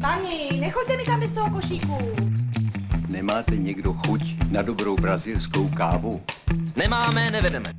Pani, nechoďte mi tam bez toho košíku. Nemáte někdo chuť na dobrou brazilskou kávu? Nemáme, nevedeme.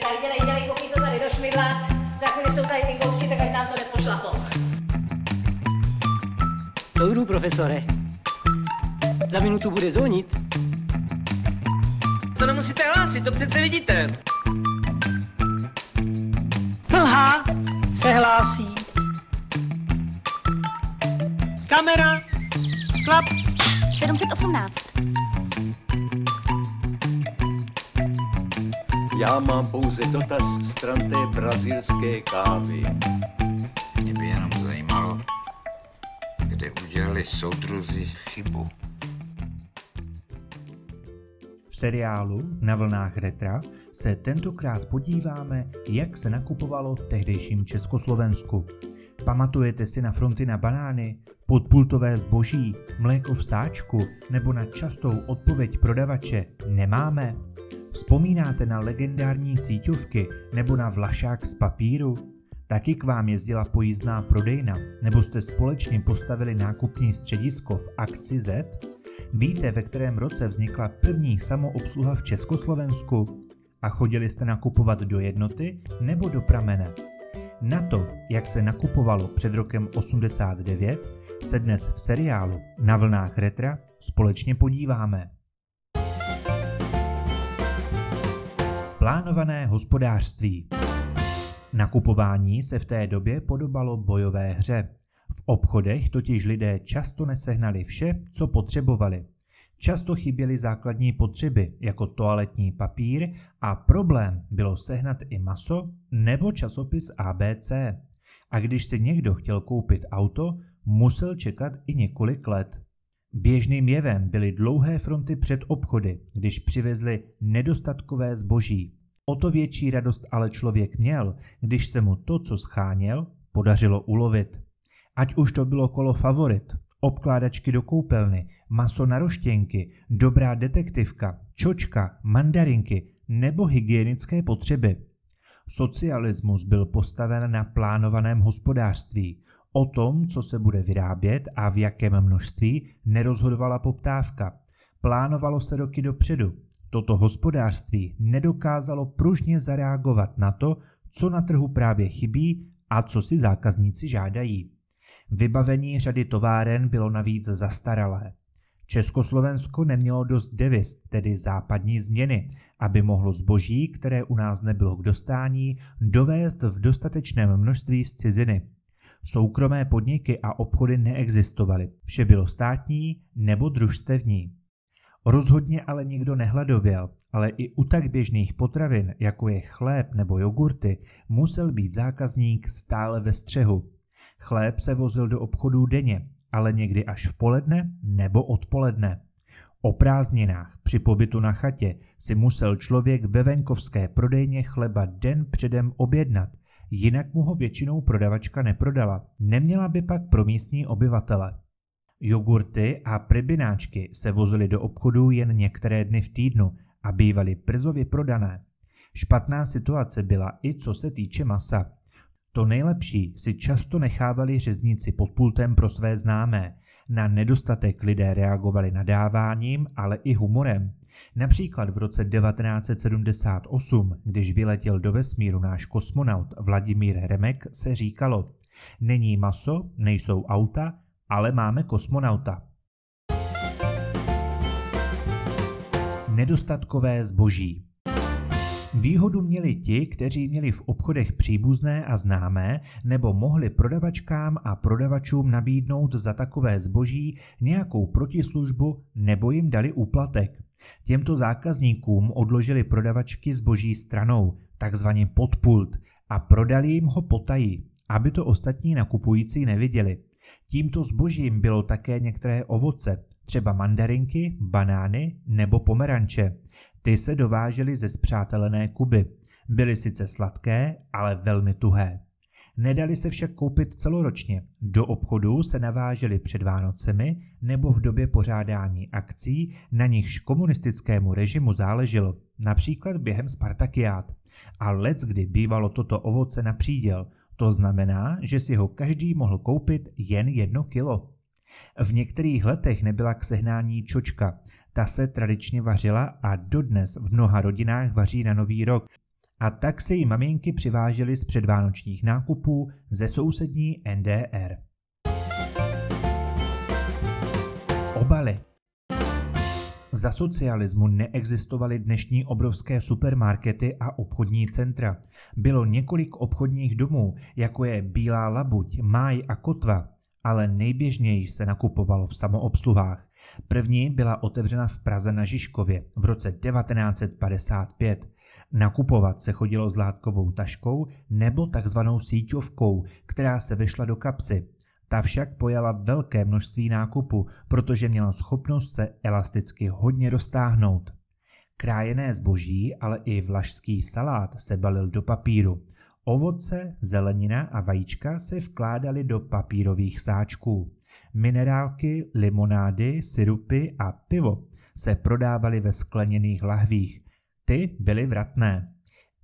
Tak dělej, dělej, koupí to tady do šmidla. Za chvíli jsou tady ty gosti, tak ať nám to nepošlapou. Soudru, profesore. Za minutu bude zvonit. To nemusíte hlásit, to přece vidíte. Mlha se hlásí. Kamera. Klap. 718. Já mám pouze dotaz stran té brazilské kávy. Mě by jenom zajímalo, kde udělali soudruzi chybu. V seriálu Na vlnách retra se tentokrát podíváme, jak se nakupovalo v tehdejším Československu. Pamatujete si na fronty na banány, podpultové zboží, mléko v sáčku nebo na častou odpověď prodavače nemáme? Vzpomínáte na legendární síťovky nebo na vlašák z papíru? Taky k vám jezdila pojízdná prodejna nebo jste společně postavili nákupní středisko v akci Z? Víte, ve kterém roce vznikla první samoobsluha v Československu? A chodili jste nakupovat do jednoty nebo do pramene? Na to, jak se nakupovalo před rokem 89, se dnes v seriálu Na vlnách retra společně podíváme. Plánované hospodářství Nakupování se v té době podobalo bojové hře. V obchodech totiž lidé často nesehnali vše, co potřebovali. Často chyběly základní potřeby, jako toaletní papír a problém bylo sehnat i maso nebo časopis ABC. A když si někdo chtěl koupit auto, musel čekat i několik let. Běžným jevem byly dlouhé fronty před obchody, když přivezli nedostatkové zboží. O to větší radost ale člověk měl, když se mu to, co scháněl, podařilo ulovit. Ať už to bylo kolo favorit, obkládačky do koupelny, maso na roštěnky, dobrá detektivka, čočka, mandarinky nebo hygienické potřeby. Socialismus byl postaven na plánovaném hospodářství. O tom, co se bude vyrábět a v jakém množství, nerozhodovala poptávka. Plánovalo se roky dopředu. Toto hospodářství nedokázalo pružně zareagovat na to, co na trhu právě chybí a co si zákazníci žádají. Vybavení řady továren bylo navíc zastaralé. Československo nemělo dost devis, tedy západní změny, aby mohlo zboží, které u nás nebylo k dostání, dovést v dostatečném množství z ciziny. Soukromé podniky a obchody neexistovaly, vše bylo státní nebo družstevní. Rozhodně ale nikdo nehladověl, ale i u tak běžných potravin, jako je chléb nebo jogurty, musel být zákazník stále ve střehu. Chléb se vozil do obchodů denně, ale někdy až v poledne nebo odpoledne. O prázdninách při pobytu na chatě si musel člověk ve venkovské prodejně chleba den předem objednat, jinak mu ho většinou prodavačka neprodala, neměla by pak pro místní obyvatele. Jogurty a pribináčky se vozily do obchodů jen některé dny v týdnu a bývaly brzově prodané. Špatná situace byla i co se týče masa. To nejlepší si často nechávali řezníci pod pultem pro své známé. Na nedostatek lidé reagovali nadáváním, ale i humorem. Například v roce 1978, když vyletěl do vesmíru náš kosmonaut Vladimír Remek, se říkalo Není maso, nejsou auta, ale máme kosmonauta. Nedostatkové zboží Výhodu měli ti, kteří měli v obchodech příbuzné a známé, nebo mohli prodavačkám a prodavačům nabídnout za takové zboží nějakou protislužbu nebo jim dali úplatek. Těmto zákazníkům odložili prodavačky zboží stranou, takzvaně podpult, a prodali jim ho potají, aby to ostatní nakupující neviděli. Tímto zbožím bylo také některé ovoce, třeba mandarinky, banány nebo pomeranče. Ty se dovážely ze zpřátelené Kuby. Byly sice sladké, ale velmi tuhé. Nedali se však koupit celoročně. Do obchodu se navážely před Vánocemi nebo v době pořádání akcí, na nichž komunistickému režimu záleželo, například během Spartakiát. A lec kdy bývalo toto ovoce na příděl, To znamená, že si ho každý mohl koupit jen jedno kilo. V některých letech nebyla k sehnání čočka, ta se tradičně vařila a dodnes v mnoha rodinách vaří na nový rok. A tak se jí maminky přivážely z předvánočních nákupů ze sousední NDR. Obaly za socialismu neexistovaly dnešní obrovské supermarkety a obchodní centra. Bylo několik obchodních domů, jako je Bílá labuť, Máj a Kotva, ale nejběžněji se nakupovalo v samoobsluhách. První byla otevřena v Praze na Žižkově v roce 1955. Nakupovat se chodilo s látkovou taškou nebo takzvanou síťovkou, která se vešla do kapsy. Ta však pojala velké množství nákupu, protože měla schopnost se elasticky hodně roztáhnout. Krájené zboží, ale i vlašský salát se balil do papíru. Ovoce, zelenina a vajíčka se vkládaly do papírových sáčků. Minerálky, limonády, syrupy a pivo se prodávaly ve skleněných lahvích. Ty byly vratné.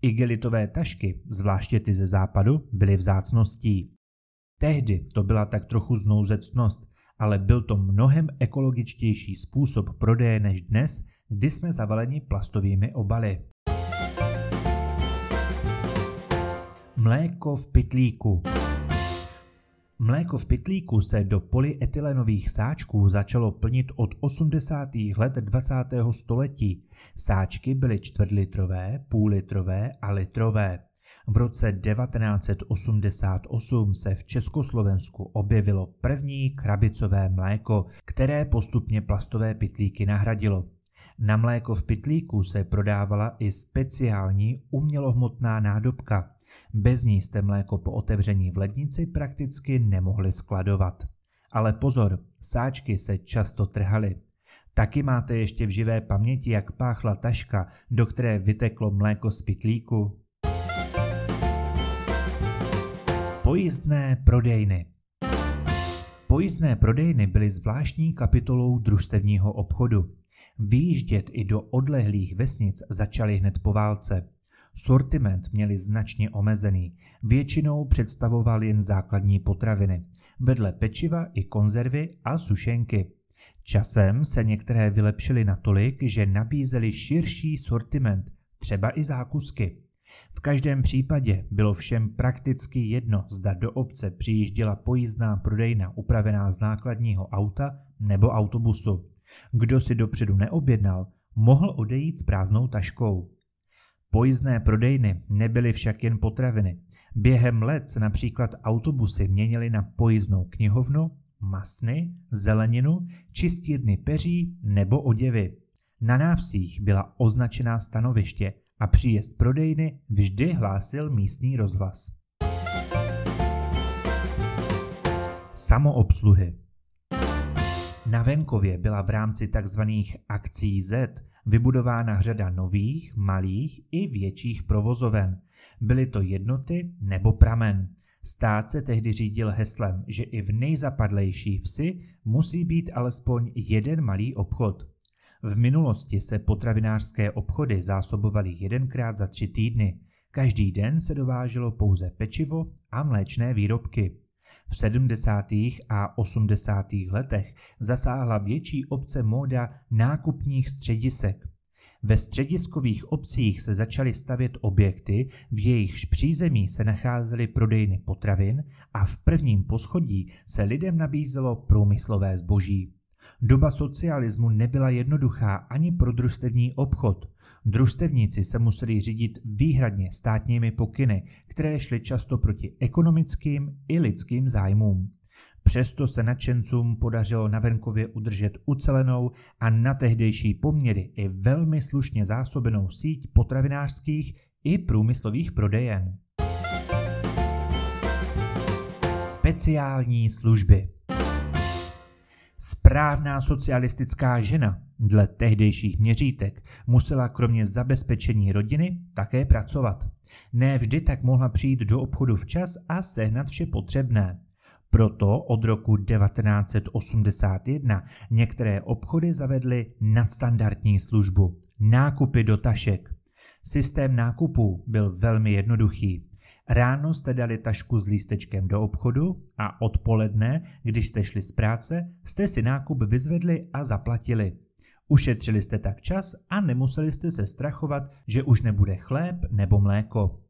Igelitové tašky, zvláště ty ze západu, byly vzácností. Tehdy to byla tak trochu znouzecnost, ale byl to mnohem ekologičtější způsob prodeje než dnes, kdy jsme zavaleni plastovými obaly. Mléko v pytlíku Mléko v pytlíku se do polyetylenových sáčků začalo plnit od 80. let 20. století. Sáčky byly čtvrtlitrové, půllitrové a litrové. V roce 1988 se v Československu objevilo první krabicové mléko, které postupně plastové pytlíky nahradilo. Na mléko v pytlíku se prodávala i speciální umělohmotná nádobka. Bez ní jste mléko po otevření v lednici prakticky nemohli skladovat. Ale pozor, sáčky se často trhaly. Taky máte ještě v živé paměti, jak páchla taška, do které vyteklo mléko z pytlíku? Pojízdné prodejny Pojízdné prodejny byly zvláštní kapitolou družstevního obchodu. Výjíždět i do odlehlých vesnic začaly hned po válce. Sortiment měli značně omezený, většinou představoval jen základní potraviny, vedle pečiva i konzervy a sušenky. Časem se některé vylepšily natolik, že nabízely širší sortiment, třeba i zákusky. V každém případě bylo všem prakticky jedno, zda do obce přijížděla pojízdná prodejna upravená z nákladního auta nebo autobusu. Kdo si dopředu neobjednal, mohl odejít s prázdnou taškou. Pojízdné prodejny nebyly však jen potraviny. Během let se například autobusy měnily na pojízdnou knihovnu, masny, zeleninu, čistírny peří nebo oděvy. Na návsích byla označená stanoviště – a příjezd prodejny vždy hlásil místní rozhlas. Samoobsluhy Na venkově byla v rámci tzv. akcí Z vybudována řada nových, malých i větších provozoven. Byly to jednoty nebo pramen. Stát se tehdy řídil heslem, že i v nejzapadlejší vsi musí být alespoň jeden malý obchod. V minulosti se potravinářské obchody zásobovaly jedenkrát za tři týdny. Každý den se dováželo pouze pečivo a mléčné výrobky. V 70. a 80. letech zasáhla větší obce móda nákupních středisek. Ve střediskových obcích se začaly stavět objekty, v jejichž přízemí se nacházely prodejny potravin a v prvním poschodí se lidem nabízelo průmyslové zboží. Doba socialismu nebyla jednoduchá ani pro družstevní obchod. Družstevníci se museli řídit výhradně státními pokyny, které šly často proti ekonomickým i lidským zájmům. Přesto se nadšencům podařilo na venkově udržet ucelenou a na tehdejší poměry i velmi slušně zásobenou síť potravinářských i průmyslových prodejen. Speciální služby Správná socialistická žena dle tehdejších měřítek musela kromě zabezpečení rodiny také pracovat. Ne vždy tak mohla přijít do obchodu včas a sehnat vše potřebné. Proto od roku 1981 některé obchody zavedly nadstandardní službu – nákupy do tašek. Systém nákupů byl velmi jednoduchý. Ráno jste dali tašku s lístečkem do obchodu a odpoledne, když jste šli z práce, jste si nákup vyzvedli a zaplatili. Ušetřili jste tak čas a nemuseli jste se strachovat, že už nebude chléb nebo mléko.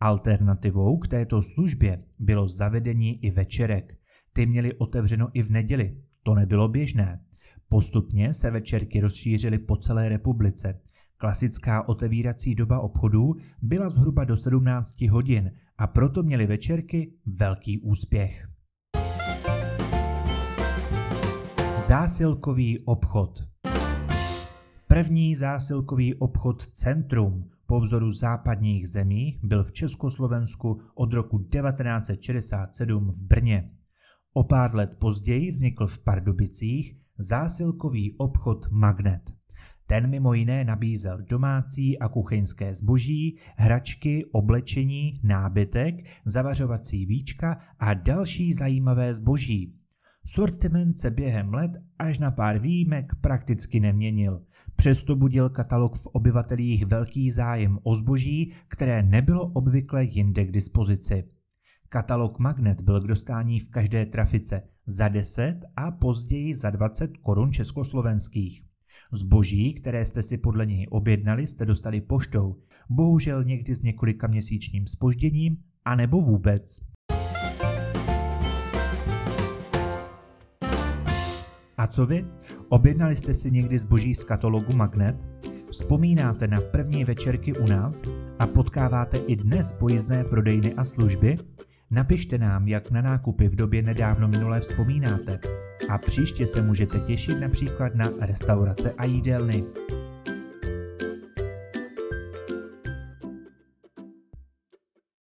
Alternativou k této službě bylo zavedení i večerek. Ty měly otevřeno i v neděli. To nebylo běžné. Postupně se večerky rozšířily po celé republice. Klasická otevírací doba obchodů byla zhruba do 17 hodin a proto měly večerky velký úspěch. Zásilkový obchod První zásilkový obchod Centrum po vzoru západních zemí byl v Československu od roku 1967 v Brně. O pár let později vznikl v Pardubicích zásilkový obchod Magnet. Ten mimo jiné nabízel domácí a kuchyňské zboží, hračky, oblečení, nábytek, zavařovací víčka a další zajímavé zboží. Sortiment se během let až na pár výjimek prakticky neměnil. Přesto budil katalog v obyvatelích velký zájem o zboží, které nebylo obvykle jinde k dispozici. Katalog Magnet byl k dostání v každé trafice za 10 a později za 20 korun československých. Zboží, které jste si podle něj objednali, jste dostali poštou, bohužel někdy s několika měsíčním spožděním, anebo vůbec. A co vy? Objednali jste si někdy zboží z katalogu Magnet? Vzpomínáte na první večerky u nás a potkáváte i dnes pojízdné prodejny a služby? Napište nám, jak na nákupy v době nedávno minulé vzpomínáte. A příště se můžete těšit například na restaurace a jídelny.